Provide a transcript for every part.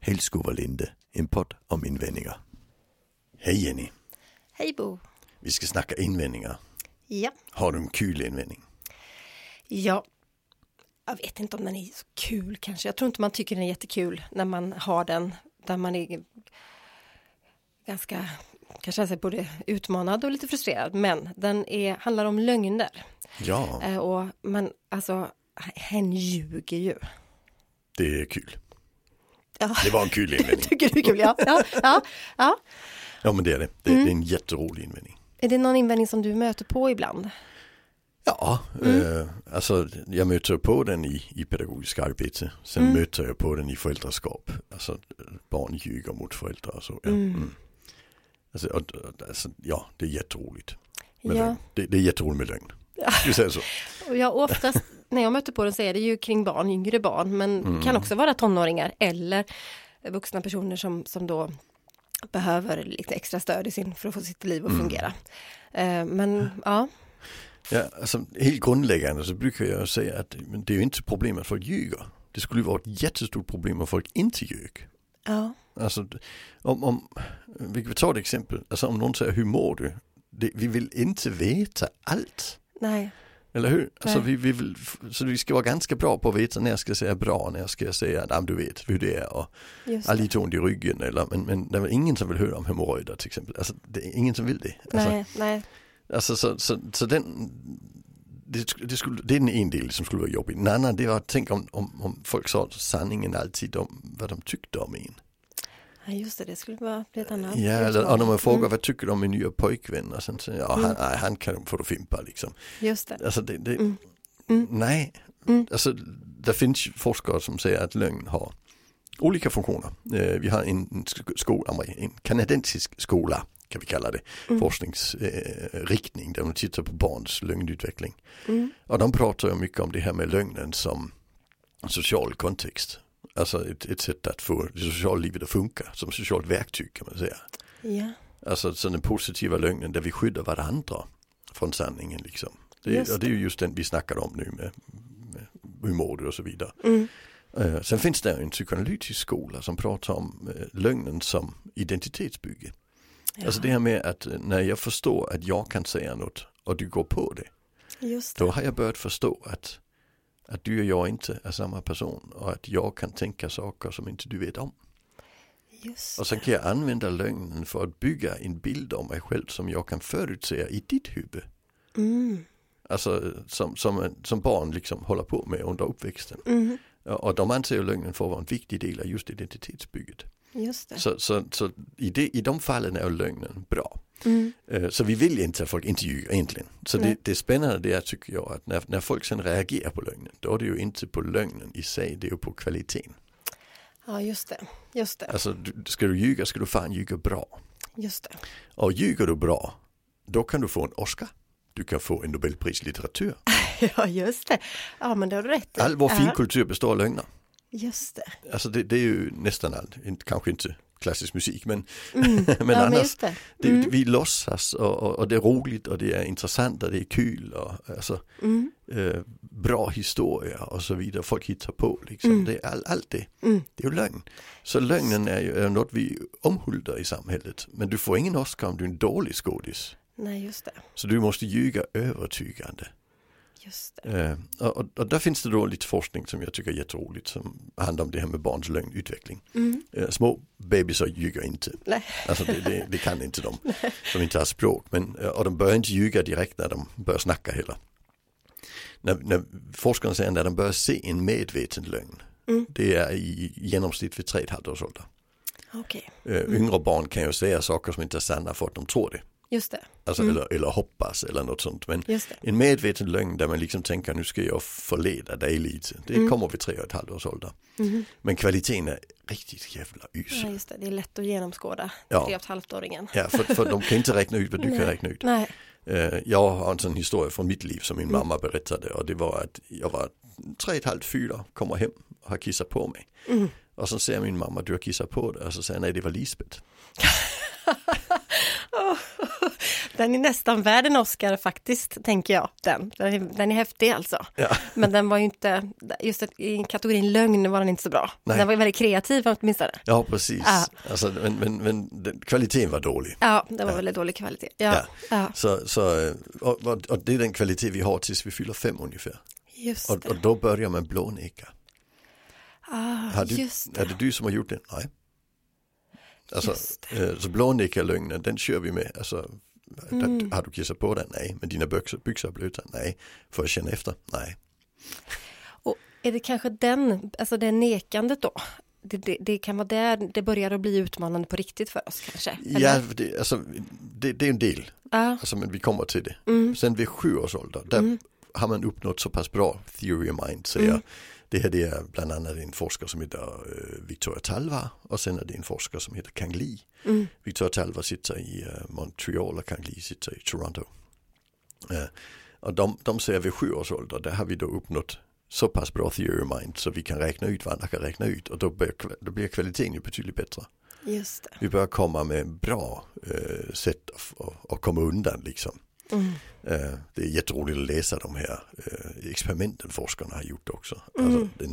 Hällskovalinde, en podd om invändningar. Hej Jenny, Hej Bo. vi ska snacka invändningar. Ja. Har du en kul invändning? ja, jag vet inte om den är så kul kanske. Jag tror inte man tycker den är jättekul när man har den där man är ganska, kanske är både utmanad och lite frustrerad. Men den är, handlar om lögner. Ja, Eh, och man, alltså, hen ljuger ju. Det är kul. Ja. Det var en kul invändning. Tycker du är kul? Ja, ja, ja, ja. Ja men det är det. Det, det är en jätterolig invändning. Är det någon invändning som du möter på ibland? Ja, eh, alltså jag möter på den i, i pedagogisk arbete. Sen Mm. möter jag på den i föräldraskap. Alltså barn ljuger mot föräldrar och så. Ja. Mm. Alltså, och, alltså, ja, det är jätteroligt. Med Ja. Det, det är jätteroligt med lögn. Vi säga så? Jag oftast när jag möter på den så är det ju kring barn, yngre barn, men Mm. kan också vara tonåringar eller vuxna personer som, som då behöver lite extra stöd i sin, för att få sitt liv Mm. att fungera. Eh, Men ja, Ja, alltså, helt grundläggande så brukar jag säga att det är ju inte problem att folk ljuger. Det skulle vara ett jättestort problem om folk inte ljög. ja, Alltså, om, om, vi kan ta ett exempel, alltså om någon säger hur mår du? Det, vi vill inte veta allt. nej, Eller hur? Alltså, vi, vi vill, så vi ska vara ganska bra på att veta när jag ska säga bra, när jag ska säga att du vet hur det är och lite ont i ryggen. Eller, men, men det är ingen som vill höra om hemorrojder till exempel. Alltså, det är ingen som vill det. Alltså, Nej, nej, Alltså så, så, så den, det, det, skulle, det är den en del som skulle vara jobbig. En annan det var att tänka om, om, om folk sa sanningen alltid om vad de tyckte om en. Nej, just det, det skulle vara ett annat. Ja, eller, och när man frågar Mm, vad tycker du om min nya pojkvän och sen säger ja, han, nej, han kan få fimpa liksom. just det. Alltså det, det Mm. Mm. nej, Mm. alltså det finns forskare som säger att lögn har olika funktioner. Eh, vi har en, en sk- skola, en kanadensisk skola kan vi kalla det, Mm. forskningsriktning där de tittar på barns lögnutveckling. Mm, Och de pratar mycket om det här med lögnen som social kontext. Alltså ett, ett sätt att få det sociala livet att funka som socialt verktyg kan man säga. ja, Alltså så den positiva lögnen där vi skyddar varandra från sanningen liksom. Det, Just och det är ju just den vi snackar om nu med, med hur mår du och så vidare. mm, Eh, sen finns det en psykoanalytisk skola som pratar om eh, lögnen som identitetsbygge. ja, Alltså det här med att eh, när jag förstår att jag kan säga något och du går på det. just det. Då har jag börjat förstå att, att du och jag inte är samma person och att jag kan tänka saker som inte du vet om. Just Och sen kan jag använda lögnen för att bygga en bild om mig själv som jag kan förutsäga i ditt huvud. mm, Alltså som, som, som barn liksom håller på med under uppväxten. mm, Och de anser ju lögnen för att vara en viktig del av just identitetsbygget. just. Så, så, så i, det, i de fallen är lögnen bra. Mm, Eh, Så vi vill inte att folk inte ljuger egentligen. Så det, det spännande det är tycker jag att när, när folk sen reagerar på lögnen då är det ju inte på lögnen i sig, det är ju på kvaliteten. ja, just det, just det, Alltså du, ska du ljuga ska du fan ljuga bra. just det. Och ljuger du bra då kan du få en Oscar. Du kan få en Nobelpris i litteratur. Ja, just det. Ja, men det har du rätt i. All vår finkultur består av lögner. Just det. Alltså det, det är ju nästan allt, kanske inte klassisk musik men, Mm. men ja, annars det. Det, Mm. Vi låtsas och, och, och det är roligt och det är intressant och det är kul och alltså, Mm. eh, bra historia och så vidare. Folk hittar på liksom. Mm. Det är all, allt det. Mm. Det är ju lögn. Så lögnen är ju är något vi omhuldar i samhället. Men du får ingen Oscar om du är en dålig skådis. Nej, just det. Så du måste ljuga övertygande. Just. Eh, och, och, där finns det då lite forskning som jag tycker är jätteroligt som handlar om det här med barns lögnutveckling. Mm. Eh, små bebisar ljuger inte. Nej. Alltså det, det, det kan inte de som inte har språk. Men, eh, och de börjar inte ljuga direkt när de börjar snacka heller. När, när forskarna säger när de börjar se en medveten lögn. Mm. Det är i genomsnitt vid 3,5 års ålder. Okej, Eh, Yngre barn kan ju säga saker som inte är sanna för att de tror det. Just det. Alltså, Mm. eller, eller hoppas eller något sånt. Men en medveten lögn där man liksom tänker nu ska jag förleda dig lite. Det Mm. kommer vid 3,5 års ålder. Mhm. Men kvaliteten är riktigt jävla usel. Ja, just det. Det är lätt att genomskåda Ja. tre och ett halvt-åringen. Ja, för, för de kan inte räkna ut vad du kan räkna ut. Nej. Eh, Jag har en sån historia från mitt liv som min Mm. mamma berättade och det var att jag var tre och ett halvt, fyra, kommer hem och har kissat på mig. Mm. Och så säger min mamma, du har kissat på dig. Och så säger jag, nej det var Lisbeth. Den är nästan värd en Oscar faktiskt, tänker jag. Den, den, är, den är häftig alltså. Ja. Men den var ju inte, just i kategorin lögn var den inte så bra. Nej. Den var ju väldigt kreativ åtminstone. Ja, precis. Ja. Alltså, men men, men kvaliteten var dålig. Ja, det var väldigt dålig kvalitet. Ja, Ja. ja. Så, så, och, och, det är den kvalitet vi har tills vi fyller fem ungefär. just Och, och då börjar man blåneka. Ah, du, är det du som har gjort det? Nej. Alltså, eh, så blånekarlögnen, den kör vi med. Alltså, Mm. har du kissat på den? Nej. Men dina byxor, byxor är blöta? Nej. Får jag känna efter? Nej. Och är det kanske den, alltså det nekandet då? Det, det, det kan vara där det börjar att bli utmanande på riktigt för oss kanske? Ja, eller? det, alltså, det, det är en del. Ja, Alltså, men vi kommer till det. mm, Sen vid sju års ålder, där Mm. har man uppnått så pass bra theory of mind. Jag, Mm. Det här det är bland annat en forskare som heter uh, Victoria Talva och sen är det en forskare som heter Kang Lee. mm, Victoria Talva sitter i uh, Montreal och Kang Lee sitter i Toronto. Uh, och de, de säger vid sju års ålder, där har vi då uppnått så pass bra theory mind så vi kan räkna ut vad andra kan räkna ut och då, bör, då blir kvaliteten ju betydligt bättre. Vi börjar komma med bra eh, sätt att, att komma undan liksom. Mm, Eh, det är jätteroligt att läsa de här eh, experimenten forskarna har gjort också. Mm. Alltså, det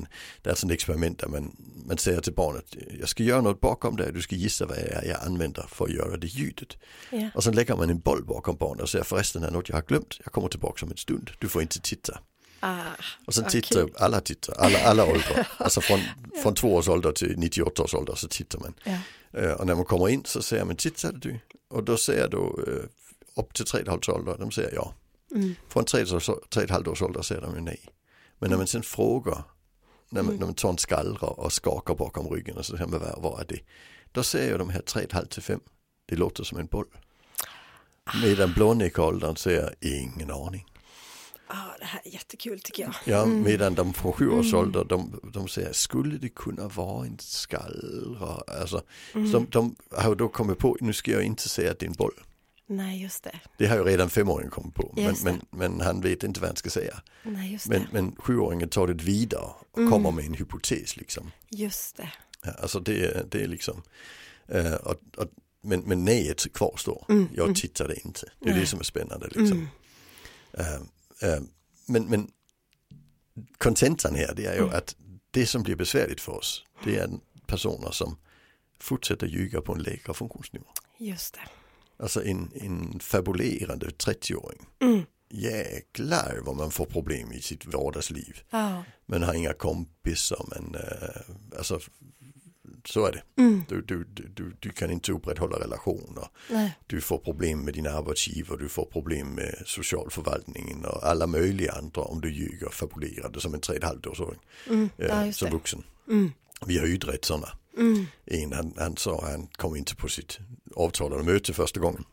är alltså ett experiment där man, man säger till barnet, jag ska göra något bakom dig, du ska gissa vad är jag använder för att göra det ljudet. ja. Och sen lägger man en boll bakom barnet och säger förresten är något jag har glömt, jag kommer tillbaka om en stund, du får inte titta. Ah, Och sen tittar kul. alla tittar, alla, alla åldrar, alltså från, från två års ålder till 98 års ålder så tittar man. ja. Eh, och när man kommer in så säger man tittade du? Och då säger då upp till 3,5 års ålder, de säger ja. Mm, Från 3,5 års ålder säger de ju nej. Men när man sen frågar, när man, Mm. när man tar en skallra och skakar bakom ryggen och så säger man vad, vad är det? Då säger ju de här 3,5 till 5, det låter som en boll. Medan blånekåldern säger ingen aning. ah, det här är jättekul tycker jag. Ja, medan de från sju års Mm. ålder, de, de säger, skulle det kunna vara en skallra? Alltså, Mm. de, de har då kommit på, nu ska jag inte säga att det är en boll. Nej, just det. Det har ju redan femåringen kommit på, men, men, men han vet inte vad han ska säga. Nej, just Men, det. men sjuåringen tar det vidare och Mm. kommer med en hypotes liksom. Just det. Ja, Alltså det, det är liksom, eh, och, och, men, men nejet kvarstår. Mm, Jag mm. tittade inte. Det är Nej. det som är spännande liksom. Mm. Eh, eh, men, men kontentan här det är ju Mm. att det som blir besvärligt för oss det är personer som fortsätter ljuga på en lägre funktionsnivå. Just det. Alltså en, en fabulerande 30-åring. Mm. Jäklar vad man får problem i sitt vardagsliv. Ja. Man har inga kompisar men eh, alltså så är det. Mm. Du, du, du, du, kan inte upprätthålla relationer. Nej. Du får problem med din arbetsgivare, du får problem med socialförvaltningen och alla möjliga andra om du ljuger fabulerande som en 3,5-åring Mm. eh, Ja, just som vuxen. Mm. Vi har utrett sådana. Mm. En han, han sa han kom inte på sitt avtalade möte första gången.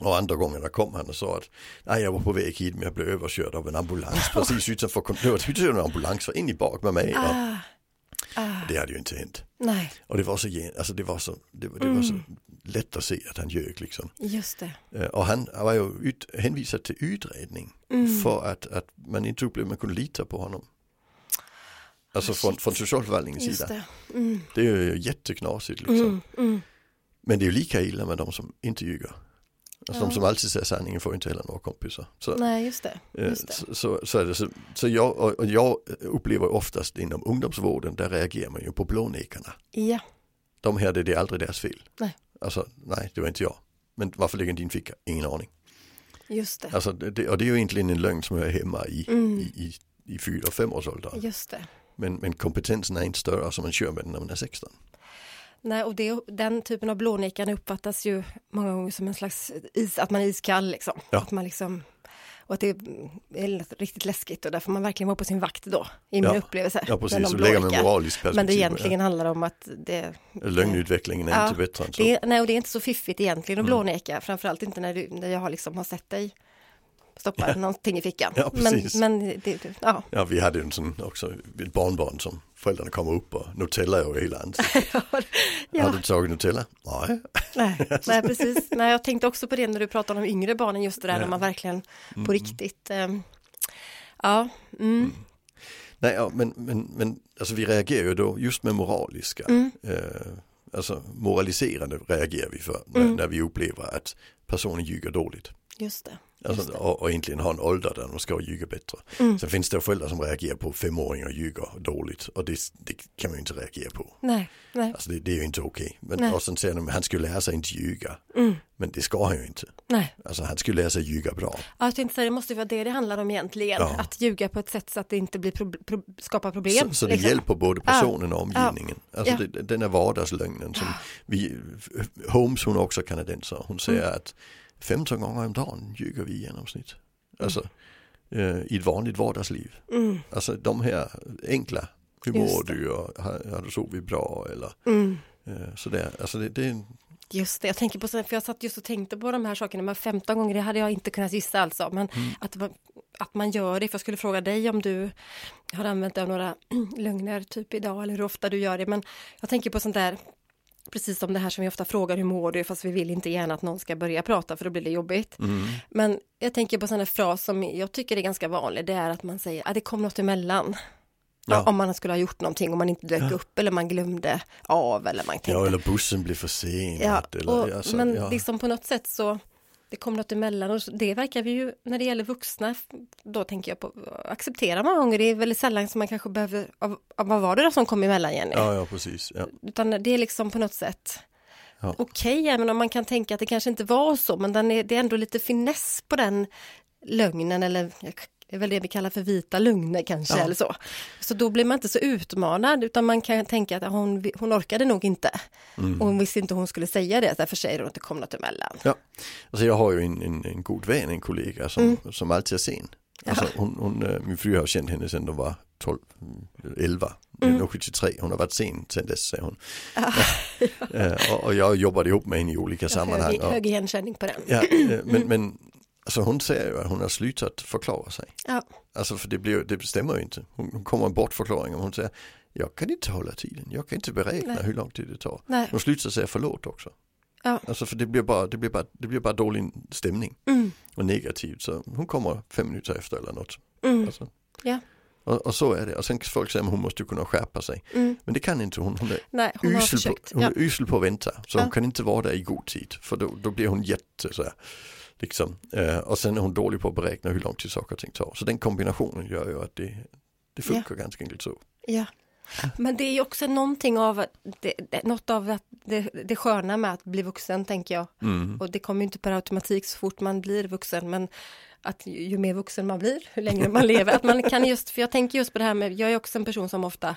Och andra gången där kom han och sa att nej, jag var på väg hit men jag blev överkörd av en ambulans precis utanför kontoret. Det var en ambulans var in i bak med mig. Ah. Ah. det hade ju inte hänt. Nej, Och det var så, alltså det var så, det, var- det var så Mm. lätt att se att han ljög liksom. just det. Eh, Och han var ju ut, hänvisad till utredning Mm. för att, att man inte upplevde att man kunde lita på honom. Alltså från, från socialförvaltningens Just sida. det. Mm. Det är ju jätteknasigt liksom. Mm. Mm. Men det är ju lika illa med de som inte ljuger. Alltså de Ja. som alltid säger sanningen får inte heller några kompisar. Så, Nej, just det. eh, Just det. så, så, så är det. Så, så jag, jag upplever oftast inom ungdomsvården, där reagerar man ju på blånekarna. Ja, De här, det, det är aldrig deras fel. Nej. Alltså, nej, det var inte jag. Men varför ligger din ficka? Ingen aning. just det. Alltså, det- och det är ju egentligen en lögn som hör hemma i, Mm. i, i, i fyra och femårsåldern. Just det. Men, men kompetensen är inte större som man kör med den när man är 16. Nej, och det, den typen av blånekan uppfattas ju många gånger som en slags is, att man är iskall liksom. Ja. Att man liksom och att det är riktigt läskigt och där får man verkligen vara på sin vakt då, i min Ja. upplevelse. Ja precis, man blånekar. moraliskt perspektiv. Men det egentligen handlar om att det, Ja. Lögnutvecklingen är Ja, inte bättre än så. det nej, och det är inte så fiffigt egentligen att Mm. blåneka, framförallt inte när, du, när jag har, liksom har sett dig stoppa någonting i fickan. Ja, men, precis. men det, det, ja. Ja, vi hade en sån också, ett barnbarn som föräldrarna kommer upp och Nutella över hela ansiktet. Har ja. du tagit Nutella? Nej. Nej, nej, precis. Nej, jag tänkte också på det när du pratade om yngre barnen, just det där Ja. när man verkligen på Mm. riktigt, ehm, ja, mm, Nej, ja, men, men, men alltså vi reagerar ju då just med moraliska Mm. eh, alltså moraliserande reagerar vi för när, Mm. när vi upplever att personen ljuger dåligt. Just det. Alltså, och, och egentligen har en ålder där de ska ljuga bättre. Mm. Sen finns det föräldrar som reagerar på femåringar ljuger dåligt och det, det kan man ju inte reagera på. Nej, nej. Alltså det, det är ju inte okej. Men, Nej. och sen säger de att han skulle lära sig inte ljuga. Mm. Men det ska han ju inte. Nej. Alltså han skulle lära sig ljuga bra. Ja, jag tänkte säga, det måste ju vara det det handlar om egentligen. Ja. Att ljuga på ett sätt så att det inte blir pro- pro- skapar problem. Så, så det liksom. hjälper både personen och omgivningen. Alltså Ja. det, den är vardagslögnen som vi, Holmes hon är också kanadensare, hon säger Mm. att 15 gånger om dagen ljuger vi i genomsnitt. Alltså eh, i ett vanligt vardagsliv. Mm. Alltså de här enkla, hur mår du och har, har du sovit bra eller Mm. eh, sådär. Alltså det, det är en, Just det, jag tänker på, för jag satt just och tänkte på de här sakerna, men 15 gånger, det hade jag inte kunnat gissa alltså, men Mm. att, att man gör det, för jag skulle fråga dig om du har använt dig av några lögner typ idag, eller hur ofta du gör det, men jag tänker på sånt där, precis som det här som vi ofta frågar, hur mår du, fast vi vill inte gärna att någon ska börja prata, för då blir det jobbigt. mm, Men jag tänker på här fras som jag tycker är ganska vanlig, det är att man säger att det kom något emellan. Ja. Om man skulle ha gjort någonting, om man inte dök upp eller man glömde av eller man tänkte ja eller bussen blir försenad. Ja, eller, och, alltså, men ja. liksom på något sätt så det kom något emellan och det verkar vi ju när det gäller vuxna, då tänker jag på acceptera många gånger, det är väldigt sällan som man kanske behöver, av, av, vad var det då som kom emellan Jenny? ja, ja precis. Ja. Utan det är liksom på något sätt Ja. okej, även om man kan tänka att det kanske inte var så, men den är, det är ändå lite finess på den lögnen eller det är väl det vi kallar för vita lögner kanske Ja. eller så. Så då blir man inte så utmanad utan man kan tänka att hon, hon orkade nog inte. Mm. Och hon visste inte hon skulle säga det, därför säger hon att det kom något emellan. Ja, alltså jag har ju en, en, en god vän, en kollega som, som alltid är sen. Alltså Mm. Ja. hon, hon, eh, min fru har känt henne sedan de var 12, mm, 11, Mm. mm. 73. Hon har varit sen sedan dess säger hon. Eh, och, och jag jobbade ihop med henne i olika sammanhang. Hög, hög igenkänning på den. ja, eh, men, men alltså hon säger ju att hon har slutat förklara sig. Ja. Alltså för det, blir, det stämmer ju inte. Hon, hon kommer en bortförklaring och hon säger jag kan inte hålla tiden, jag kan inte beräkna Nej. hur lång tid det tar. Nej. Hon slutar säga förlåt också. Ja. Alltså för det blir bara, det blir bara, det blir bara dålig stämning Mm. och negativt så hon kommer fem minuter efter eller något. Mm. Alltså. Ja. Och, och så är det. Och sen folk säga att hon måste kunna skärpa sig. Mm. Men det kan inte hon. Hon är, Nej, hon usel, på, hon Ja. är usel på att vänta. Så Ja. hon kan inte vara där i god tid. För då, då blir hon jätte så här, liksom. eh, Och sen är hon dålig på att beräkna hur lång tid saker och ting tar. Så den kombinationen gör ju att det, det funkar ganska enkelt så. Ja. Men det är ju också någonting av, det, det, något av att det, det sköna med att bli vuxen tänker jag. Mm. Och det kommer ju inte per automatik så fort man blir vuxen, men att ju, ju mer vuxen man blir, hur längre man lever, att man kan just, för jag tänker just på det här med, jag är också en person som ofta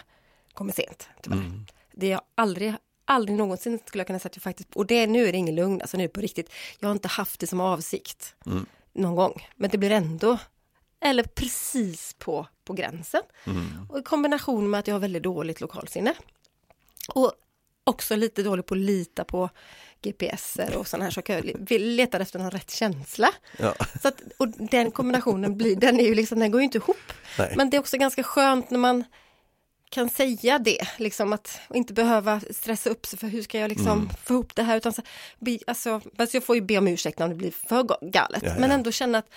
kommer sent, tyvärr. Mm. Det jag aldrig, aldrig någonsin skulle jag kunna säga att jag faktiskt, och det, nu är det ingen lugn, alltså nu är det på riktigt, jag har inte haft det som avsikt Mm. någon gång, men det blir ändå, eller precis på, på gränsen. Mm. Och i kombination med att jag har väldigt dåligt lokalsinne. Och också lite dålig på att lita på GPSer och sådana här saker. Jag letar efter någon rätt känsla. Ja. Så att, och den kombinationen blir, den är ju liksom, den går ju inte ihop. Nej. Men det är också ganska skönt när man kan säga det, liksom att inte behöva stressa upp sig för hur ska jag liksom Mm. få ihop det här utan så, alltså, alltså jag får ju be om ursäkt om det blir för ga- galet, Ja, men ja. ändå känna att,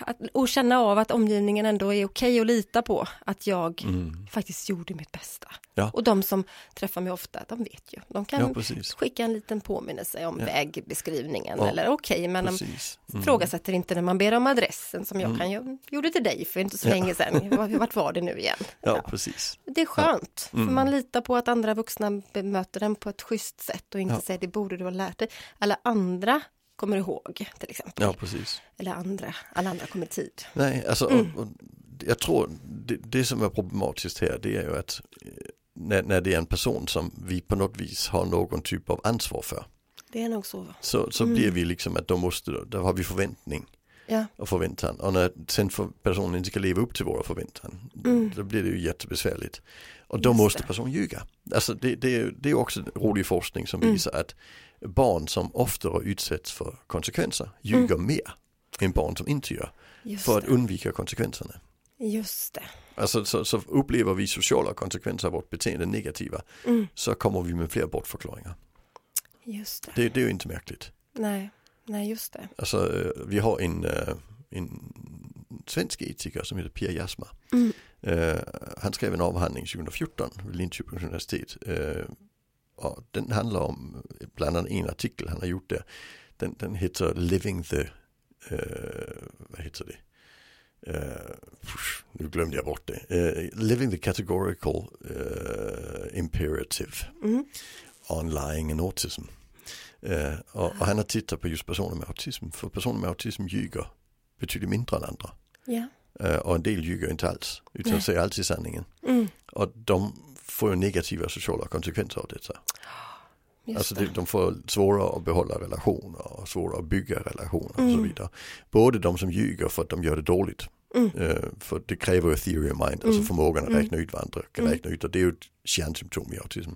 att och känna av att omgivningen ändå är okej att lita på att jag Mm. faktiskt gjorde mitt bästa. Ja. Och de som träffar mig ofta, de vet ju. De kan Ja, skicka en liten påminnelse om Ja. vägbeskrivningen Ja, eller okej, men de. Mm. ifrågasätter inte när man ber om adressen som jag kan ju, gjorde till dig för inte så länge sedan. Vart- var det nu igen? Ja, precis. Det är skönt, Mm. för man litar på att andra vuxna bemöter den på ett schysst sätt och inte säger det borde du ha lärt dig. Alla andra kommer ihåg till exempel. Ja, precis. Eller andra, alla andra kommer i tid. Nej, alltså Mm. och, och, jag tror det, det som är problematiskt här det är ju att eh, när, när det är en person som vi på något vis har någon typ av ansvar för Det är nog så. så, så Mm. blir vi liksom att då måste, då har vi förväntning Ja, och förväntan och när sen för personen inte ska leva upp till våra förväntan Mm. då blir det ju jättebesvärligt. Och då Just måste personen ljuga. Alltså det, det, det är också rolig forskning som Mm. visar att barn som oftare utsätts för konsekvenser ljuger mer än barn som inte gör Mm. just för att det. undvika konsekvenserna. Just det. Alltså så, så upplever vi sociala konsekvenser av vårt beteende negativa Mm. så kommer vi med fler bortförklaringar. Just det. Det, det är ju inte märkligt. Nej, nej just det. Alltså vi har en, eh, en svensk etiker som heter Pia Jasma. Mm. Eh, han skrev en avhandling 2014 vid Linköpings universitet. eh, och den handlar om, bland annat en artikel han har gjort där, den, den heter Living the, uh, vad heter det? Uh, nu glömde jag bort det. Uh, living the categorical imperative Mm. on lying and autism. Och, och, han har tittat på just personer med autism, för personer med autism ljuger betydligt mindre än andra. Ja. Uh, och en del ljuger inte alls, utan Nej. säger alltid sanningen. Mm. Och de får ju negativa sociala konsekvenser av detta. Just Alltså det. de får svårare att behålla relationer och svårare att bygga relationer och så Mm. vidare. Både de som ljuger för att de gör det dåligt. Mm. Eh, för det kräver ju theory of mind, alltså Mm. förmågan att Mm. räkna ut vad andra kan Mm. räkna ut. Och det är ju ett kärnsymptom i autism.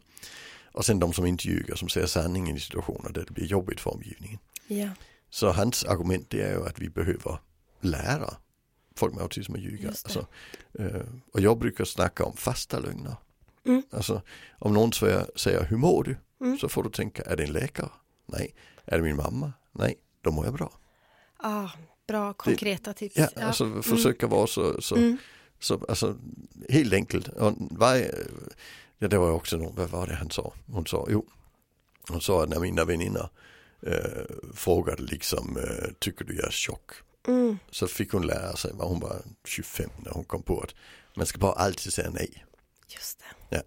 Och sen de som inte ljuger, som säger sanningen i situationer där det blir jobbigt för omgivningen. Ja. Så hans argument det är ju att vi behöver lära folk med autism att ljuga. Alltså, eh, och jag brukar snacka om fasta lögner. Mm. Alltså om någon säger, hur mår du? Mm. Så får du tänka, är det en läkare? Nej. Är det min mamma? Nej, då mår jag bra. Ah, bra konkreta tips. Ja, alltså försöka vara så, så, Mm. så alltså, helt enkelt. Och varje, ja, det var också någon, vad var det han sa? Hon sa, jo, hon sa att när mina väninnor eh, frågade liksom, eh, tycker du jag är tjock? Mm. Så fick hon lära sig, var hon var 25 när hon kom på att man ska bara alltid säga nej. Just det.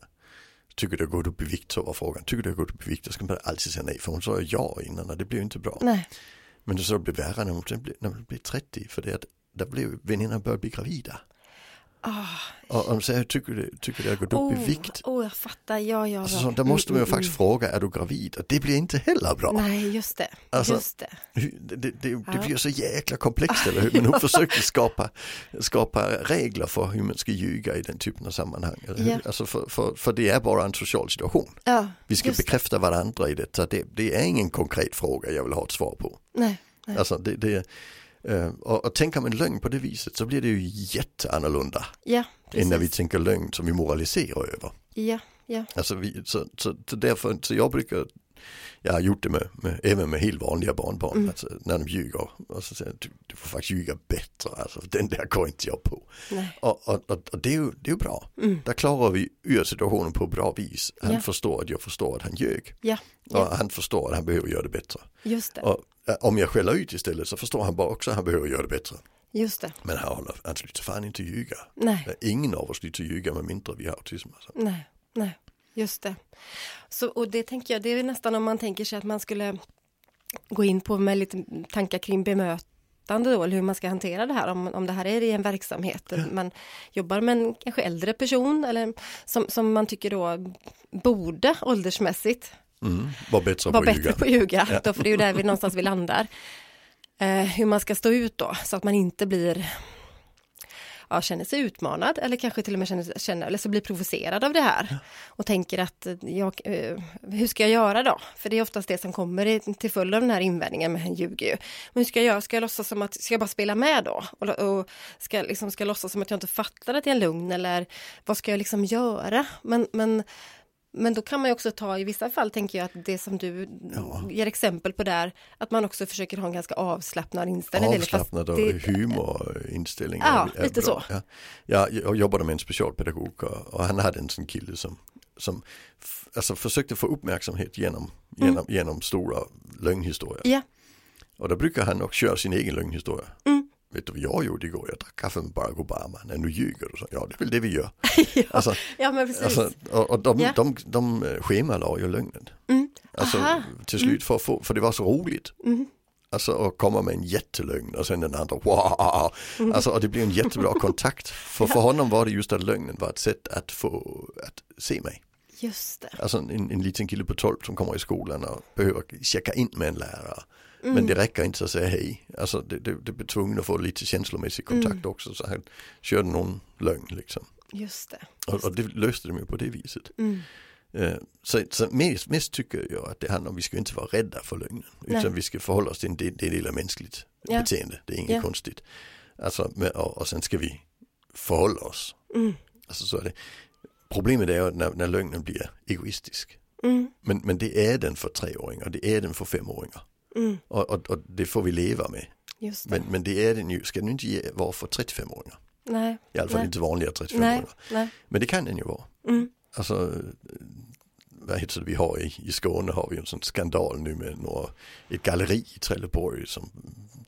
Tycker du jag gått upp i vikt så var frågan. Tycker du jag gått upp i vikt? Då ska man alltid säga nej. För hon sa ja innan och det blev inte bra. Nej. Men det så blev värre när hon, sen blev, när hon blev 30. För det att där blev väninnorna började bli gravida. Ah, Och, de säger, tycker du, tycker du jag har gått upp i vikt? oh, jag fattar. Ja, ja, Alltså, där måste man ju Mm, faktiskt mm, fråga, är du gravid? Och det blir inte heller bra. Nej, just det. Alltså, just det. Det, det, det, det Ja. blir så jäkla komplext, eller hur? Men hon försökte skapa, skapa regler för hur man ska ljuga i den typen av sammanhang. Ja. Alltså för, för, för det är bara en social situation. Ja, Vi ska det. bekräfta varandra i detta. Det, det är ingen konkret fråga jag vill ha ett svar på. Nej, nej. Alltså det, det, och, och tänker man lögn på det viset så blir det ju jätteannorlunda Ja, än när vi precis. tänker lögn som vi moraliserar över. Ja, ja. Alltså vi, så, så, så därför, så jag brukar, jag har gjort det med, med även med helt vanliga barnbarn, Mm. alltså, när de ljuger. Och så säger jag, du, du får faktiskt ljuga bättre, alltså, den där går inte jag på. Och, och, och, och det, är ju, det är ju bra. Mm. Där klarar vi ur situationen på bra vis. Han Ja. förstår att jag förstår att han ljög. Ja, Och ja. han förstår att han behöver göra det bättre. just det. Och eh, om jag skäller ut istället så förstår han bara också att han behöver göra det bättre. Just det. Men han, håller, han slutar fan inte ljuga. Nej, Ingen av oss slutar ljuga med mindre vi har autism. Alltså. nej, nej. Just det. Så, och det tänker jag, det är nästan om man tänker sig att man skulle gå in på med lite tankar kring bemötande då, eller hur man ska hantera det här, om, om det här är i en verksamhet, där man jobbar med en kanske äldre person, eller som, som man tycker då borde åldersmässigt Mm. Var bättre vara på bättre ljuga. på ljuga, Ja. då, för det är ju där vi någonstans vi landar. Eh, hur man ska stå ut då, så att man inte blir ja, känner sig utmanad eller kanske till och med känner, känner eller så blir provocerad av det här och tänker att eh, jag, eh, hur ska jag göra då? För det är oftast det som kommer till följd av den här invändningen med en ljuger ju. Men hur ska jag göra? Ska jag låtsas som att, ska jag bara spela med då? Och, och ska, liksom, ska jag låtsas som att jag inte fattar att jag är en lugn eller vad ska jag liksom göra? Men, men men då kan man ju också ta, i vissa fall tänker jag att det som du Ja. ger exempel på där, att man också försöker ha en ganska avslappnad inställning. Avslappnad och det- humorinställning. Ja, är- är lite bra. så. Ja. Ja, jag jobbade med en specialpedagog och, och han hade en sån kille som, som alltså försökte få uppmärksamhet genom, genom, genom stora lögnhistorier. Mm. Ja, Och då brukar han också köra sin egen lögnhistoria. Mm. Vet du vad jag gjorde igår? Jag drack kaffe med Barack Obama. När nu ljuger du. Så, ja, det är väl det vi gör. ja, Alltså, ja men precis. alltså, och, och de, Ja. de, de, de schemalade ju lögnen. mm. Alltså Aha. till slut för, att få, för det var så roligt. Mm. Alltså att komma med en jättelögn och sen den andra wow. Mm. Alltså och det blev en jättebra kontakt. För för honom var det just att lögnen var ett sätt att få att se mig. Just det. Alltså en, en liten kille på 12 som kommer i skolan och behöver checka in med en lärare. Mm. Men det räcker inte att säga hej. Alltså det, det, det blir tvungen att få lite känslomässig kontakt Mm. också. Så han körde någon lögn liksom. Just det. Och, och det löste de ju på det viset. Mm. Eh, Så, så mest, mest tycker jag att det handlar om vi ska inte vara rädda för lögnen. Utan Nej. vi ska förhålla oss till en det är del av mänskligt Ja. beteende. Det är inget Ja. konstigt. Alltså, och, och sen ska vi förhålla oss. Mm. Alltså, så är det. Problemet är när, när lögnen blir egoistisk. Mm. Men, men det är den för treåringar, det är den för femåringar. Mm. Och, och, och det får vi leva med. Det. Men, men det är den ju, ska den inte ge, vara för 35-åringar. nej, I alla fall Nej. inte vanliga nej, 35-åringar. nej. Men det kan den ju vara. Mm. Alltså, vad heter det, vi har i, i Skåne har vi en sån skandal nu med några, ett galleri i Trelleborg som,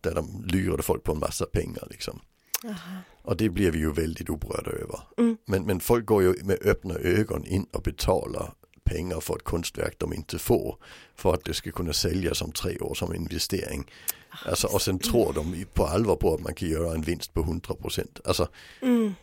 där de lurade folk på en massa pengar liksom. Aha. Och det blir vi ju väldigt upprörda över. Mm. Men, men folk går ju med öppna ögon in och betalar pengar för ett konstverk de inte får. För att det ska kunna säljas om tre år som investering. Alltså, och sen tror de på allvar på att man kan göra en vinst på 100%. Alltså, Mm.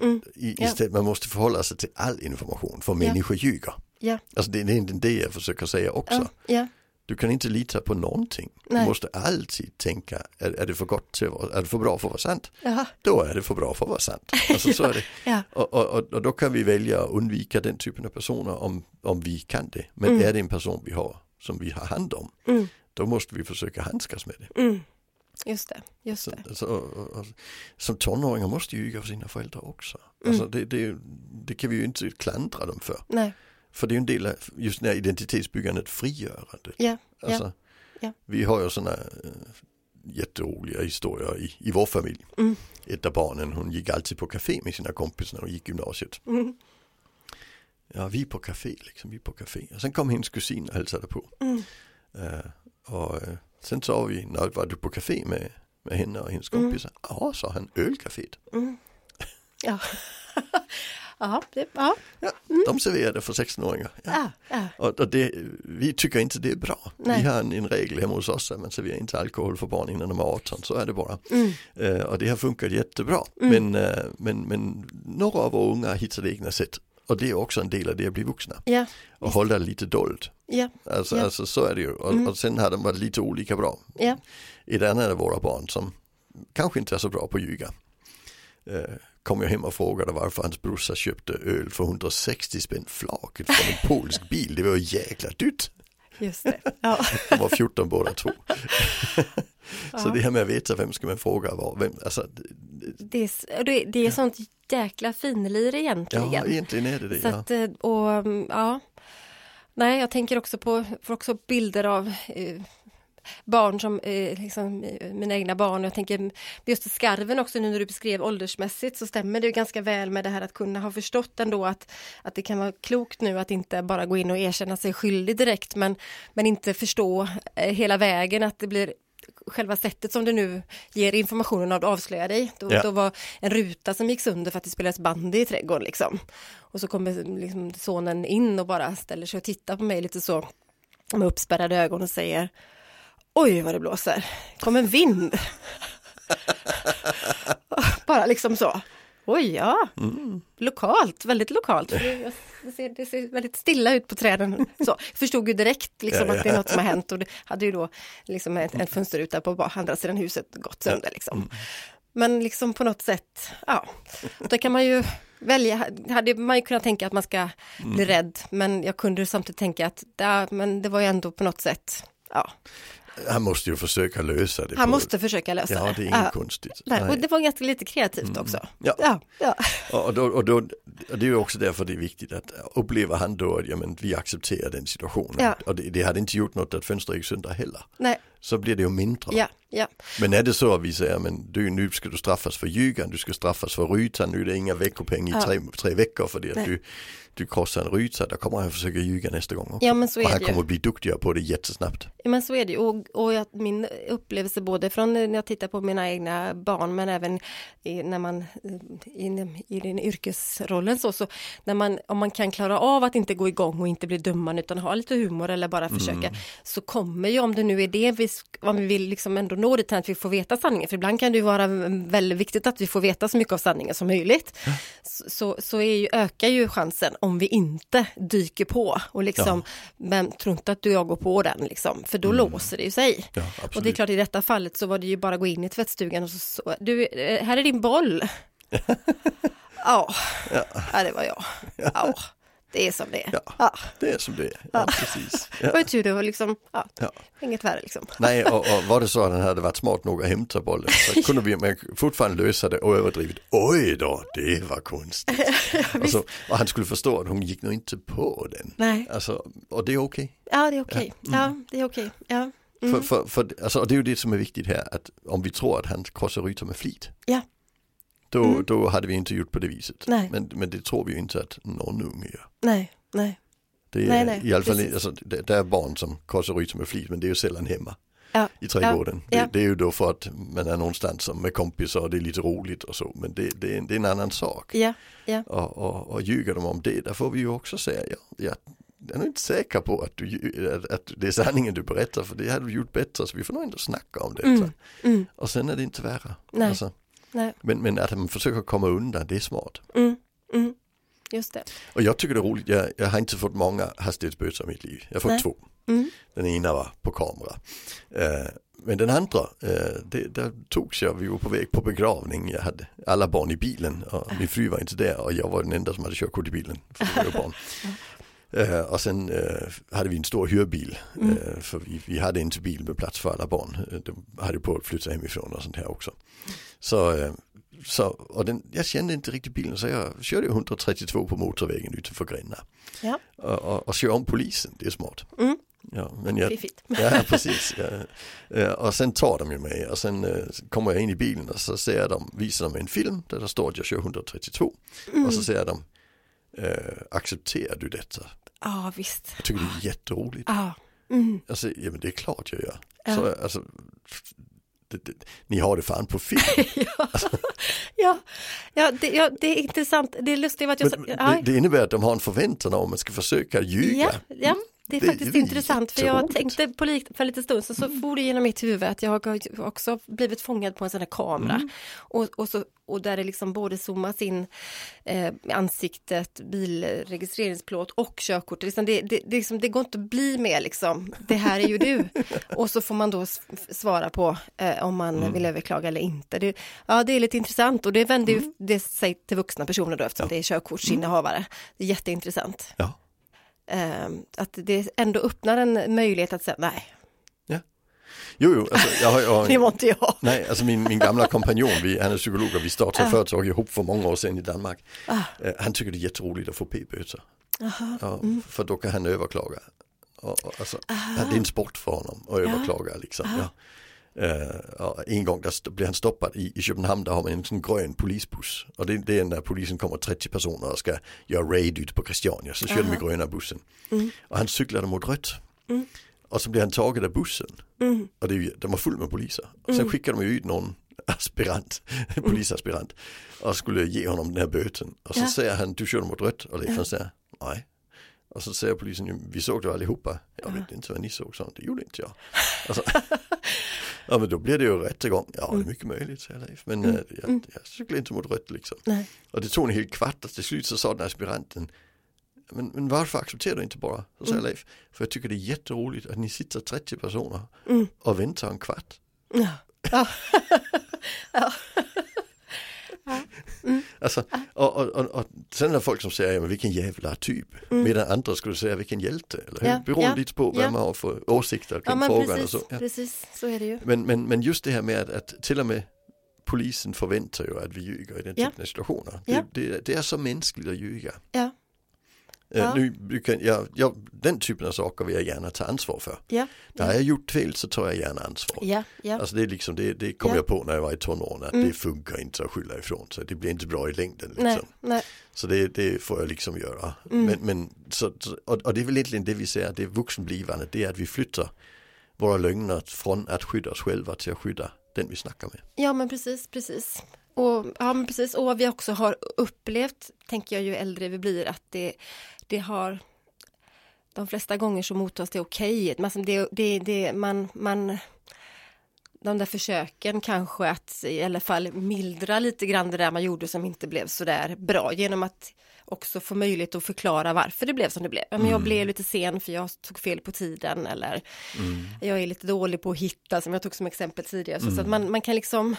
Mm. i, Ja. istället, man måste förhålla sig till all information för människor ljuger. Ja. Alltså det, det är det jag försöker säga också. Ja. Du kan inte lita på någonting. Nej. Du måste alltid tänka, är, är det för gott till är det för bra för att vara sant? Jaha. Då är det för bra för att vara sant. Alltså, så är det. Ja. Och, och, och, då kan vi välja att undvika den typen av personer om, om vi kan det. Men Mm. är det en person vi har som vi har hand om, Mm. då måste vi försöka handskas med det. Mm. Just det. Just Så, det. så, och, och, som tonåringar måste ju ljuga för sina föräldrar också. Mm. Alltså det, det, det kan vi ju inte klandra dem för. Nej. För det är ju en del av just det här identitetsbyggandet, frigörandet. Ja. Alltså, Ja. Vi har ju sådana äh, jätteroliga historier i, i vår familj. Mm. Ett av barnen, hon gick alltid på café med sina kompisar när hon gick gymnasiet. Mm. Ja, vi är på café liksom, vi är på café. Och sen kom hennes kusin och hälsade på. Mm. Eh, och eh, sen sa vi, när var du på café med, med henne och hennes Mm. kompisar? Ja, sa han, ölcaféet. Mm. Ja. ja, det, ja. De serverade för 16-åringar. Ja. Ja. Ja. Och, och det, vi tycker inte det är bra. Nej. Vi har en, en regel hemma hos oss att man serverar inte alkohol för barn innan de är 18, så är det bara. Mm. Eh, och det har funkat jättebra. Mm. Men, eh, men, men några av våra unga hittat egna sätt. Och det är också en del av det att bli vuxna. Ja. Och hålla lite dolt. Ja. Alltså, Ja. alltså så är det ju. Och, Mm. och sen har de varit lite olika bra. Ja. Ett annat av våra barn som kanske inte är så bra på att ljuga. Eh, kom jag hem och frågade varför hans brorsa köpte öl för 160 spänn flaket från en polsk bil. Det var ju jäkla dyrt. Just det. Ja. De var 14 båda två. Så Ja. det här med att veta vem ska man fråga var, vem, alltså, Det är, det, det är sånt jäkla finlir egentligen. ja egentligen är det det. Så Ja. att, eh, och mm, ja. Nej, jag tänker också på, får också bilder av eh, barn som, eh, liksom, eh, mina egna barn. Jag tänker just skarven också nu när du beskrev åldersmässigt så stämmer det ganska väl med det här att kunna ha förstått ändå att, att det kan vara klokt nu att inte bara gå in och erkänna sig skyldig direkt men, men inte förstå eh, hela vägen att det blir själva sättet som du nu ger informationen att avslöja dig. Då, Ja. då var en ruta som gick sönder för att det spelades bandy i trädgården liksom. Och så kommer liksom sonen in och bara ställer sig och tittar på mig lite så med uppspärrade ögon och säger Oj vad det blåser, kom en vind. bara liksom så. Oj ja, lokalt, väldigt lokalt. Det, det, ser, det ser väldigt stilla ut på träden. Så, förstod ju direkt liksom, Ja, ja. att det är något som har hänt och det hade ju då liksom en, en fönsterruta på andra sidan huset gått sönder. Liksom. Men liksom på något sätt, ja, då kan man ju välja, hade man ju kunnat tänka att man ska bli rädd, men jag kunde samtidigt tänka att ja, men det var ju ändå på något sätt, ja, Han måste ju försöka lösa det. han på- måste försöka lösa Ja, det. det är inget Ja. konstigt. Nej, och det var ganska lite kreativt också. Ja. Ja, ja. Och, då, och, då, det är ju också därför det är viktigt att upplever han då att ja, men, vi accepterar den situationen. Ja. Och det, det hade inte gjort något att fönstret gick sönder heller. Nej, Så blir det ju mindre. ja, ja, Men är det så att vi säger men du, nu ska du straffas för ljugan, du ska straffas för rytan, nu är det inga veckopeng i Ja. tre, tre veckor för det att Nej. du, du krossar en ryta, då kommer han försöka ljuga nästa gång också. ja, men så och är han det kommer ju. bli duktigare på det jättesnabbt. Ja, men så är det ju. Och, och jag, min upplevelse både från när jag tittar på mina egna barn men även i, när man i, i den yrkesrollen så, så när man, om man kan klara av att inte gå igång och inte bli dömande utan ha lite humor eller bara försöka så kommer ju om det nu är det vi, om vi vill liksom ändå nå dit att vi får veta sanningen. För ibland kan det ju vara väldigt viktigt att vi får veta så mycket av sanningen som möjligt. Så, så, så är ju, ökar ju chansen om vi inte dyker på och liksom men tro inte att du och jag går på den liksom för då låser det ju sig. Ja, Och det är klart i detta fallet så var det ju bara att gå in i tvättstugan och så, så du, eh, här är din boll. ja, ja, det var jag. Ja, det är som det är. Ja. Ja. Det är som det är. Ja, precis. Ja. var tur det var liksom, ja, Ja. inget värre liksom. Nej, och, och var det så att han hade varit smart nog att hämta bollen så kunde vi men fortfarande lösa det och överdrivet. Oj då, det var konstigt. och, så, och han skulle förstå att hon gick nog inte på den. Nej, Alltså, och det är okej. ja det är okej. Ja, det är okej. Ja. För, för, för, alltså, och det är ju det som är viktigt här, att om vi tror att han krossar rytor med flit, Ja. Då, Mm. då hade vi inte gjort på det viset. Nej. Men, men det tror vi ju inte att någon unge gör. Nej, nej. Det är Nej, nej, i alla fall, alltså, det, det är barn som korsar ut med flit men det är ju sällan hemma Ja, i trädgården. ja. Det, det är ju då för att man är någonstans som med kompisar och det är lite roligt och så men det, det, är, det är en annan sak. ja, ja. Och, och, och ljuger de om det, där får vi ju också säga, ja, ja, jag är nog inte säker på att, du, att det är sanningen du berättar för det hade du gjort bättre så vi får nog ändå snacka om detta. Mm, mm, Och sen är det inte värre. Nej. Alltså, nej, men, men att man försöker komma undan, det är smart. mm, mm. Just det. Och jag tycker det är roligt, jag, jag har inte fått många hastighetsböter i mitt liv. Jag har fått Nej. två. Mm. Den ena var på kamera. Eh, men den andra, eh, det, där togs jag, vi var på väg på begravning, jag hade alla barn i bilen och min fru var inte där och jag var den enda som hade körkort i bilen. För det var ju barn. Eh, och sen eh, hade vi en stor hyrbil, Mm. eh, för vi, vi hade inte bil med plats för alla barn. Eh, De hade på att flytta hemifrån och sånt här också. Så, eh, så och den, jag kände inte riktigt bilen så jag körde 132 på motorvägen utanför Gränna. Ja. Och, och, och kör om polisen, det är smart. Mm. Ja, men jag, Fiffigt. Ja, precis. Ja. Eh, Och sen tar de ju mig och sen kommer jag in i bilen och så ser de, visar de en film där det står att jag kör 132 och så säger de eh, accepterar du detta? Ja, visst. Jag tycker det är jätteroligt. Ja. Mm. Alltså, ja men det är klart jag gör. Ja. Så, alltså, det, det, ni har det fan på film. Ja, ja, det, ja, det är intressant. Det är lustigt att jag Men ja, det, det innebär att de har en förväntan om att man ska försöka ljuga. ja, ja, det är Det- faktiskt det är intressant för jag tänkte på lik, för en liten stund så, så for det genom mitt huvud att jag har också blivit fångad på en sån här kamera Mm. och, och, så, och där det liksom både zoomas in eh, ansiktet, bilregistreringsplåt och körkort. Liksom det, det, det, liksom, det går inte att bli mer liksom, det här är ju du. och så får man då svara på eh, om man Mm. vill överklaga eller inte. Det, ja, det är lite intressant och det vänder Mm. ju det sig till vuxna personer då eftersom det är körkortsinnehavare. Det är jätteintressant. Ja. Eh, att det ändå öppnar en möjlighet att säga nej, Jo, jo, alltså, jag har, jag har, det var inte jag. Nej, alltså min, min gamla kompanjon, vi, han är psykolog och vi startade företag ihop för många år sedan i Danmark. Ah. Eh, han tycker det är jätteroligt att få p-böter. Ja, Mm. För då kan han överklaga. Och, och, alltså, Ah. ja, det är en sport för honom att överklaga. Liksom. Ja. Eh, en gång där blev han stoppad i, i Köpenhamn, där har man en sån grön polisbuss. Och det, det är när polisen kommer 30 personer och ska göra raid ute på Christiania. Så kör de med gröna bussen. Mm. Och han cyklade mot rött. Och så blir han tagen av bussen. Mm. Och det de var full med poliser. Och sen skickar de ju ut någon aspirant, polisaspirant och skulle ge honom den här böten. Och så Ja. säger han, du körde mot rött och Leif han säger, nej. Och så säger polisen, "Jo, vi såg det allihopa. Jag vet inte vad ni såg, så det gjorde inte jag. Alltså, ja men då blir det ju rättegång. Ja det är mycket möjligt, säger Leif. Men eh, jag, jag cyklade inte mot rött liksom. Nej. Och det tog en hel kvart och till slut så sa den aspiranten men, men varför accepterar du inte bara? Så säger Leif, för jag tycker det är jätteroligt att ni sitter 30 personer och väntar en kvart. Ja. Ja. Alltså, och, och, och, och sen är det folk som säger, ja, men vilken jävla typ. Medan andra skulle säga, vilken hjälte. Eller hur? Ja, Beroende ja, lite på vad ja. man har för åsikter ja, kring men frågan. Och precis, så. Ja. precis, så är det ju. Men, men, men just det här med att, att till och med polisen förväntar ju att vi ljuger i den Ja. typen av situationer. Ja. Det, det, det är så mänskligt att ljuga. Ja, Ja. Nu brukar jag, jag, den typen av saker vill jag gärna ta ansvar för. ja, När jag gjort fel så tar jag gärna ansvar. ja, ja. Alltså det, är liksom, det, det kom Ja. jag på när jag var i tonåren att Mm. det funkar inte att skylla ifrån sig. Det blir inte bra i längden. Liksom. Nej, nej, Så det, det får jag liksom göra. Mm. Men, men, så, och, och det är väl egentligen det vi säger, det vuxenblivande, det är att vi flyttar våra lögner från att skydda oss själva till att skydda den vi snackar med. ja men precis, precis. Och, ja, men precis. och vad vi också har upplevt, tänker jag ju äldre vi blir, att det, det har de flesta gånger så mottas det okej. Men alltså det, det, det, man, man, de där försöken kanske att i alla fall mildra lite grann det där man gjorde som inte blev så där bra genom att också få möjlighet att förklara varför det blev som det blev. Men jag blev lite sen för jag tog fel på tiden eller jag är lite dålig på att hitta som jag tog som exempel tidigare. Så, så att man, man kan liksom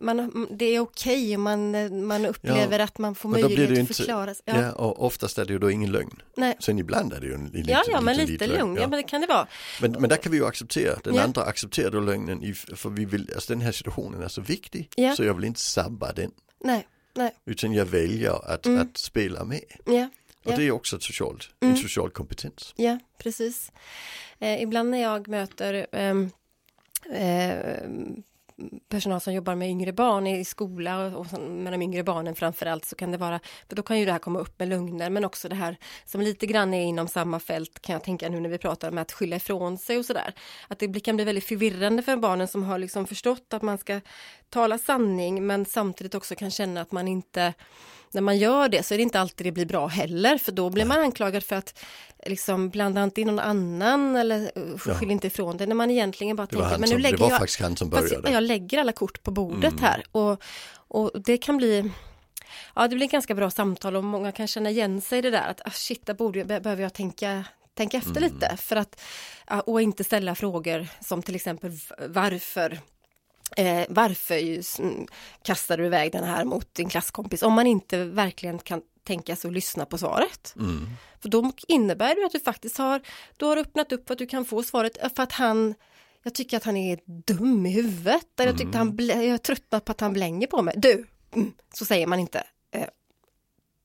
man, det är okej om man, man upplever att man får möjlighet att inte- förklara. sig. Ja. Ja. och oftast är det ju då ingen lögn. Nej. Sen ibland är det ju en, en liten, Ja, ja, men lite liten lugn. Ja. Ja. men det kan det vara. Men, men där kan vi ju acceptera, den Ja. andra accepterar då lögnen, i, för vi vill, alltså den här situationen är så viktig Ja. så jag vill inte sabba den. Nej, nej, Utan jag väljer att, Mm. att spela med. ja, Och Ja. det är också ett socialt, Mm. en social kompetens. ja, precis. Eh, ibland när jag möter ehm, eh, personal som jobbar med yngre barn i skola och, och med de yngre barnen framförallt så kan det vara, för då kan ju det här komma upp med lögner men också det här som lite grann är inom samma fält kan jag tänka nu när vi pratar om att skylla ifrån sig och sådär. Att det kan bli väldigt förvirrande för barnen som har liksom förstått att man ska tala sanning men samtidigt också kan känna att man inte när man gör det så är det inte alltid det blir bra heller för då blir man anklagad för att liksom blanda inte in någon annan eller skyll ja. inte ifrån det när man egentligen bara tänker men nu lägger jag, faktiskt han som började. jag lägger alla kort på bordet mm. här och, och det kan bli Ja det blir ganska bra samtal och många kan känna igen sig i det där att ah, shit, där borde jag, behöver jag tänka tänka efter mm. lite för att och inte ställa frågor som till exempel varför Eh, varför kastar du iväg den här mot din klasskompis om man inte verkligen kan tänka sig att lyssna på svaret. Mm. För då innebär det att du faktiskt har, du har öppnat upp för att du kan få svaret för att han jag tycker att han är dum i huvudet. Mm. Jag, tyckte han, jag är tröttnat på att han blänger på mig. Du, mm, så säger man inte.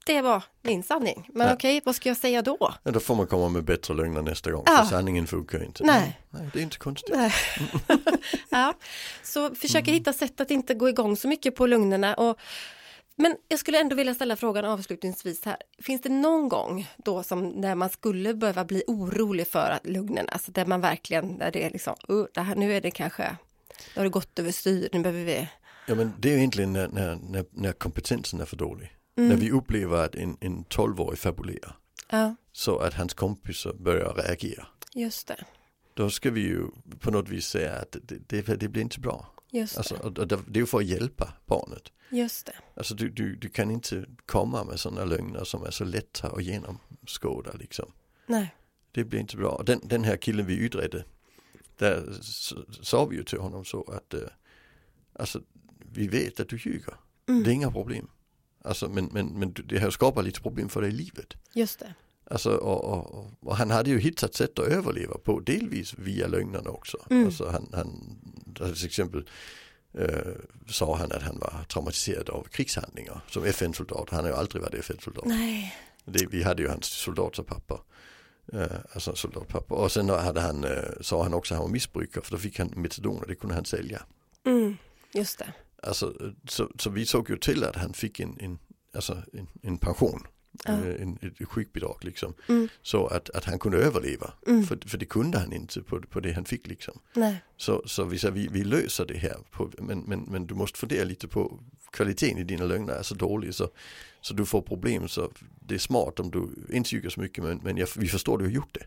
Det var min sanning. Men ja. okej, vad ska jag säga då? Ja, då får man komma med bättre lögner nästa gång, ja. för sanningen funkar inte. Nej. Nej, det är inte konstigt. ja, så försöka mm. hitta sätt att inte gå igång så mycket på lögnerna. Och, men jag skulle ändå vilja ställa frågan avslutningsvis här. Finns det någon gång då som när man skulle behöva bli orolig för att lögnerna, alltså där man verkligen, där det är liksom, uh, det här, nu är det kanske, nu har det gått över styr, nu behöver vi Ja men det är egentligen när, när, när kompetensen är för dålig. Mm. När vi upplever att en, en 12-årig fabulerar. Ja. Så att hans kompisar börjar reagera. Just det. Då ska vi ju på något vis säga att det, det, det blir inte bra. Just alltså, det. Och det är ju för att hjälpa barnet. Just det. Alltså du, du, du kan inte komma med sådana lögner som är så lätta att genomskåda liksom. Nej. Det blir inte bra. Den, den här killen vi utredde, där sa vi ju till honom så att uh, alltså, vi vet att du ljuger. Mm. Det är inga problem. Alltså, men, men, men det har skapat lite problem för dig i livet. Just det. Alltså, och, och, och, han hade ju hittat sätt att överleva på, delvis via lögnerna också. Mm. Alltså han, han till exempel eh, sa han att han var traumatiserad av krigshandlingar som FN-soldat. Han har ju aldrig varit FN-soldat. Nej. Det, vi hade ju hans soldatpapper. Eh, alltså soldatpapper. Och sen hade han, eh, sa han också att han var missbrukare för då fick han metadon och det kunde han sälja. Mm, just det. Alltså, så, så vi såg ju till att han fick en, en, alltså en, en pension. Ja. Eh, en, ett sjukbidrag liksom. Mm. Så att, att han kunde överleva. Mm. För, för det kunde han inte på, på det han fick liksom. Nej. Så, så vi sa vi, vi löser det här. På, men, men, men du måste fundera lite på kvaliteten i dina lögner är så dålig så, så du får problem så det är smart om du inte ljuger så mycket men, men jag, vi förstår att du har gjort det.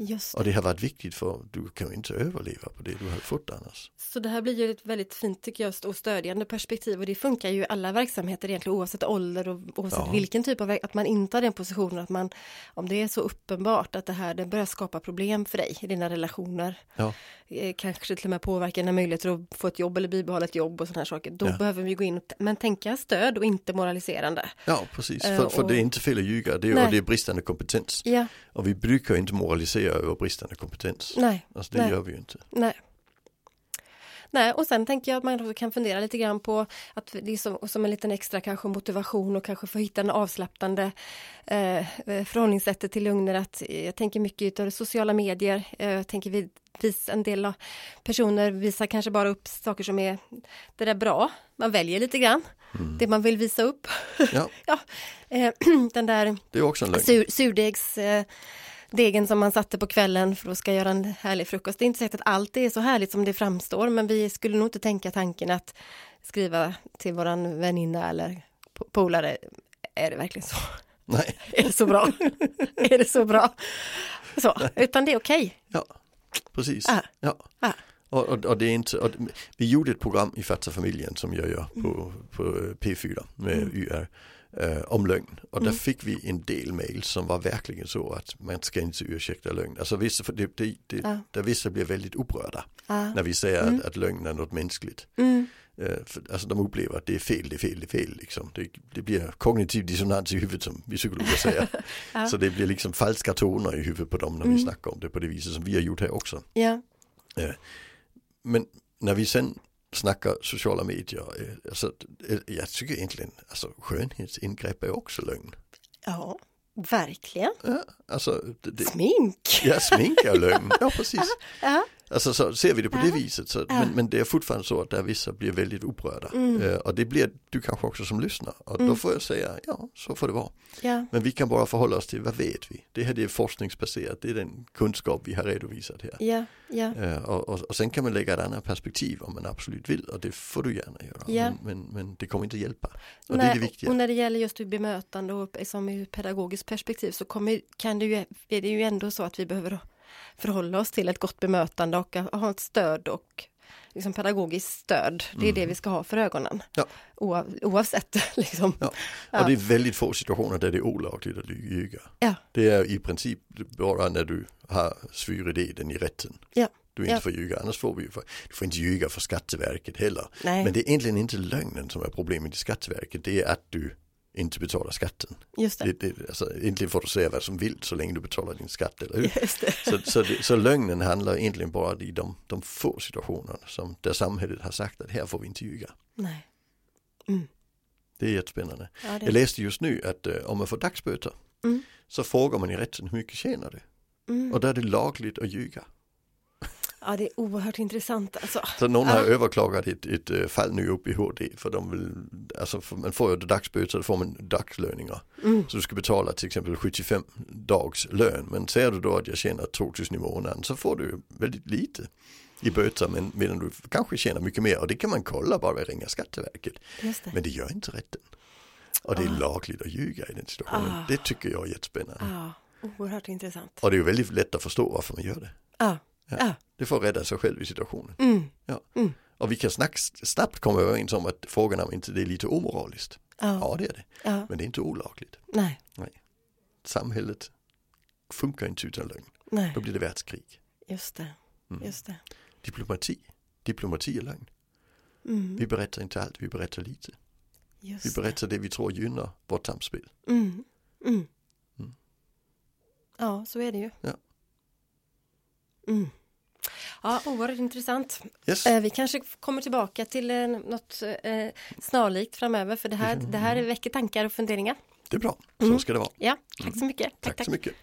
Det. Och det har varit viktigt för du kan ju inte överleva på det du har fått annars. Så det här blir ju ett väldigt fint tycker jag och stödjande perspektiv och det funkar ju i alla verksamheter egentligen oavsett ålder och oavsett ja. vilken typ av att man intar den positionen att man om det är så uppenbart att det här det börjar skapa problem för dig i dina relationer. Ja. Eh, kanske till och med påverka dina möjligheter att få ett jobb eller bibehålla ett jobb och sådana här saker. Då ja. behöver vi gå in men tänka stöd och inte moraliserande. Ja precis, för, uh, för det är inte fel att ljuga det är, det är bristande kompetens. Ja. Och vi brukar inte moralisera över bristande kompetens. Nej. Alltså det Nej. gör vi ju inte. Nej. Nej, och sen tänker jag att man också kan fundera lite grann på att det är som, som en liten extra kanske motivation och kanske få hitta en avslappnande eh, förhållningssättet till lögner. Att jag tänker mycket av sociala medier. Eh, jag tänker vi vis, en del personer visar kanske bara upp saker som är det där bra. Man väljer lite grann mm. det man vill visa upp. Ja. ja eh, den där det är också en lögn. Sur, surdegs eh, degen som man satte på kvällen för att ska göra en härlig frukost. Det är inte säkert att allt är så härligt som det framstår, men vi skulle nog inte tänka tanken att skriva till våran väninna eller polare, är det verkligen så? Nej. Är det så bra? är det så bra? Så, utan det är okej. Okay. Ja, precis. Ah. Ja. Ah. Och, och, och, det är inte, och vi gjorde ett program i Fatsa familjen som jag gör på, på P4 med mm. YR eh, om lögn. Och där mm. fick vi en del mail som var verkligen så att man ska inte ursäkta lögn. Alltså vissa, för det, det, det, ja. där vissa blir väldigt upprörda ja. när vi säger mm. att, att lögn är något mänskligt. Mm. Eh, för, alltså de upplever att det är fel, det är fel, det är fel. Liksom. Det, det blir kognitiv dissonans i huvudet som vi psykologer säger. ja. Så det blir liksom falska toner i huvudet på dem när vi mm. snackar om det på det viset som vi har gjort här också. Ja. Eh, men när vi sen snackar sociala medier. Alltså, jag tycker egentligen alltså, skönhetsingrepp är också lögn. Ja, verkligen. Ja, alltså, det, smink. Ja, smink är lögn. Ja, precis. Ja, Alltså så ser vi det på det viset. Så, men, men det är fortfarande så att där vissa blir väldigt upprörda. Mm. Eh, och det blir du kanske också som lyssnar. Och då Mm. får jag säga, ja så får det vara. Ja, Men vi kan bara förhålla oss till, vad vet vi? Det här det är forskningsbaserat, det är den kunskap vi har redovisat här. ja, ja. Eh, och, och, och sen kan man lägga ett annat perspektiv om man absolut vill och det får du gärna göra. Ja. Men, men, men det kommer inte hjälpa. Och det är Nej, det viktiga. och när det gäller just ur bemötande och liksom ur pedagogiskt perspektiv så kommer, kan det ju, är det ju ändå så att vi behöver förhålla oss till ett gott bemötande och ha ett stöd och liksom pedagogiskt stöd. Det är det vi ska ha för ögonen. Mm. Ja. Oav, oavsett liksom. Ja. Och det är väldigt få situationer där det är olagligt att ljuga. Ja. Det är i princip bara när du har svuridén i rätten. Ja. Du inte Ja. får ljuga, annars får vi ju för, du får inte ljuga för Skatteverket heller. Nej, Men det är egentligen inte lögnen som är problemet i Skatteverket, det är att du inte betalar skatten. just det. Det, det, alltså, egentligen får du säga vad som vill så länge du betalar din skatt, eller hur? Det. Så, så, det, så lögnen handlar egentligen bara i de, de få situationerna som, där samhället har sagt att här får vi inte ljuga. Nej. Det är jättespännande. Ja, det, Jag läste just nu att eh, om man får dagsböter Mm. så frågar man i rätten hur mycket tjänar du? mm. Och där är det lagligt att ljuga. Ja, det är oerhört intressant alltså. Så någon har Ja. överklagat ett, ett eh, fall nu upp i HD för de vill, alltså man får ju dagsböter, då får man dagslöningar. Mm. Så du ska betala till exempel 75 dags lön. Men säger du då att jag tjänar 2000 i månaden så får du väldigt lite i böter men medan du kanske tjänar mycket mer och det kan man kolla bara ringa Skatteverket. Det. Men det gör inte rätten. Och det är Ah. lagligt att ljuga i den situationen. Ah. Det tycker jag är jättespännande. Ja, oerhört intressant. Och det är väldigt lätt att förstå varför man gör det. Ja, Ja. ja. Det får rädda sig själv i situationen. Mm. Och vi kan snabbt komma överens om att frågan om inte det är lite omoraliskt. Ja, Ja det är det. ja. Men det är inte olagligt. Nej, Samhället funkar inte utan lögn. nej, Då blir det världskrig. just det. Mm. Just det. Diplomati. Diplomati är lögn. Mm. Vi berättar inte allt, vi berättar lite. Vi Just berättar det vi tror gynnar vårt samspel. det. Mm. Mm. Mm. Ja, så är det ju. Ja. Mm. Ja, oerhört intressant. Yes. Eh, vi kanske kommer tillbaka till eh, något eh, snarlikt framöver för det här, det här väcker tankar och funderingar. Det är bra, så Mm. ska det vara. Ja, tack så mycket. Tack, tack. så mycket.